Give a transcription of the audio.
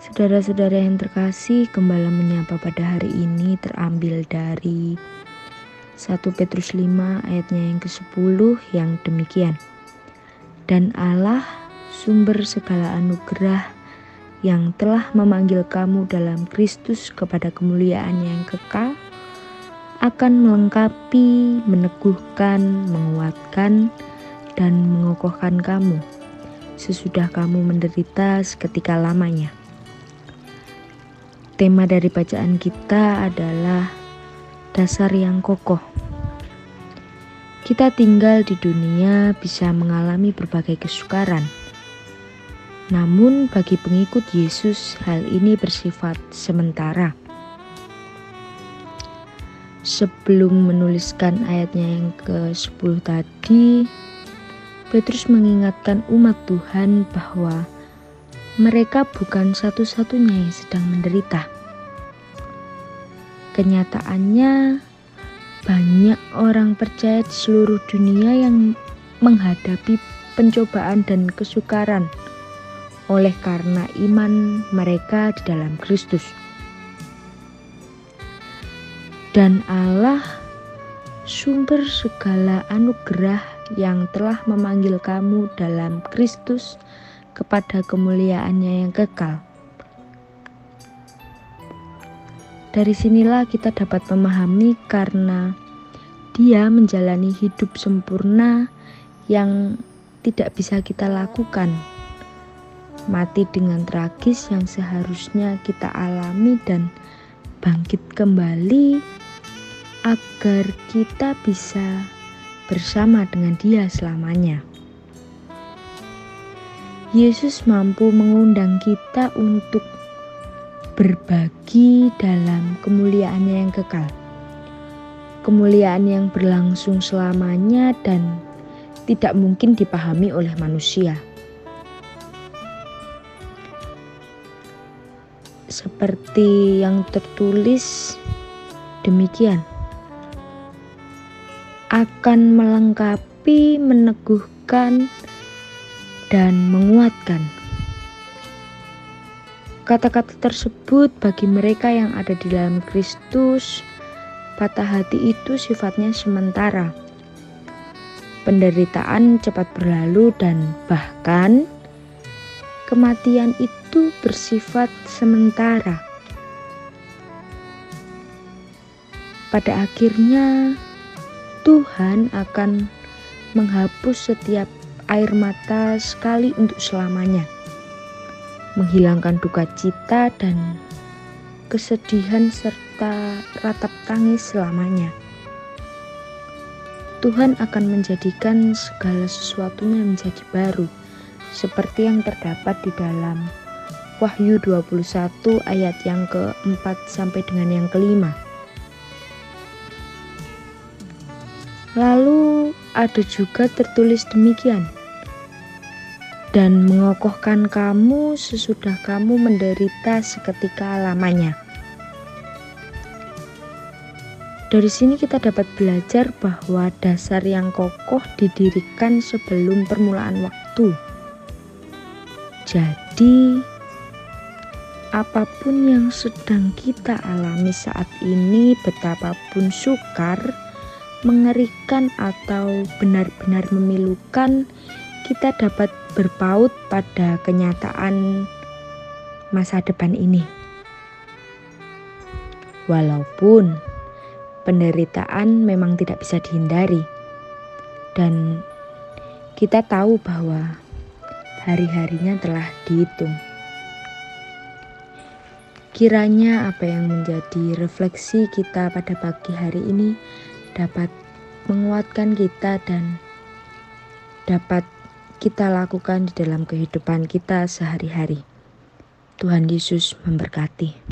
Saudara-saudara yang terkasih, kembali menyapa pada hari ini terambil dari 1 Petrus 5 ayatnya yang ke-10 yang demikian. Dan Allah sumber segala anugerah yang telah memanggil kamu dalam Kristus kepada kemuliaan yang kekal akan melengkapi, meneguhkan, menguatkan, dan mengokohkan kamu sesudah kamu menderita seketika lamanya. Tema dari bacaan kita adalah dasar yang kokoh. Kita tinggal di dunia bisa mengalami berbagai kesukaran. Namun bagi pengikut Yesus hal ini bersifat sementara. Sebelum menuliskan ayatnya yang ke-10 tadi, Petrus mengingatkan umat Tuhan bahwa mereka bukan satu-satunya yang sedang menderita. Kenyataannya, banyak orang percaya di seluruh dunia yang menghadapi pencobaan dan kesukaran oleh karena iman mereka di dalam Kristus. Dan Allah sumber segala anugerah yang telah memanggil kamu dalam Kristus kepada kemuliaannya yang kekal. Dari sinilah kita dapat memahami karena dia menjalani hidup sempurna yang tidak bisa kita lakukan. Mati dengan tragis yang seharusnya kita alami dan bangkit kembali agar kita bisa bersama dengan dia selamanya. Yesus mampu mengundang kita untuk berbagi dalam kemuliaannya yang kekal. Kemuliaan yang berlangsung selamanya dan tidak mungkin dipahami oleh manusia. Seperti yang tertulis demikian. Akan melengkapi, meneguhkan, dan menguatkan. Kata-kata tersebut bagi mereka yang ada di dalam Kristus, patah hati itu sifatnya sementara. Penderitaan cepat berlalu dan bahkan kematian itu bersifat sementara. Pada akhirnya Tuhan akan menghapus setiap air mata sekali untuk selamanya, menghilangkan duka cita dan kesedihan serta ratap tangis selamanya. Tuhan akan menjadikan segala sesuatunya menjadi baru, seperti yang terdapat di dalam Wahyu 21 ayat yang keempat sampai dengan yang kelima. Lalu ada juga tertulis demikian dan mengokohkan kamu sesudah kamu menderita seketika lamanya. Dari sini kita dapat belajar bahwa dasar yang kokoh didirikan sebelum permulaan waktu. Jadi, apa pun yang sedang kita alami saat ini, betapapun sukar, mengerikan, atau benar-benar memilukan, kita dapat berpaut pada kenyataan masa depan ini. Walaupun penderitaan memang tidak bisa dihindari, dan kita tahu bahwa hari-harinya telah dihitung. Kiranya apa yang menjadi refleksi kita pada pagi hari ini dapat menguatkan kita dan dapat kita lakukan di dalam kehidupan kita sehari-hari. Tuhan Yesus memberkati.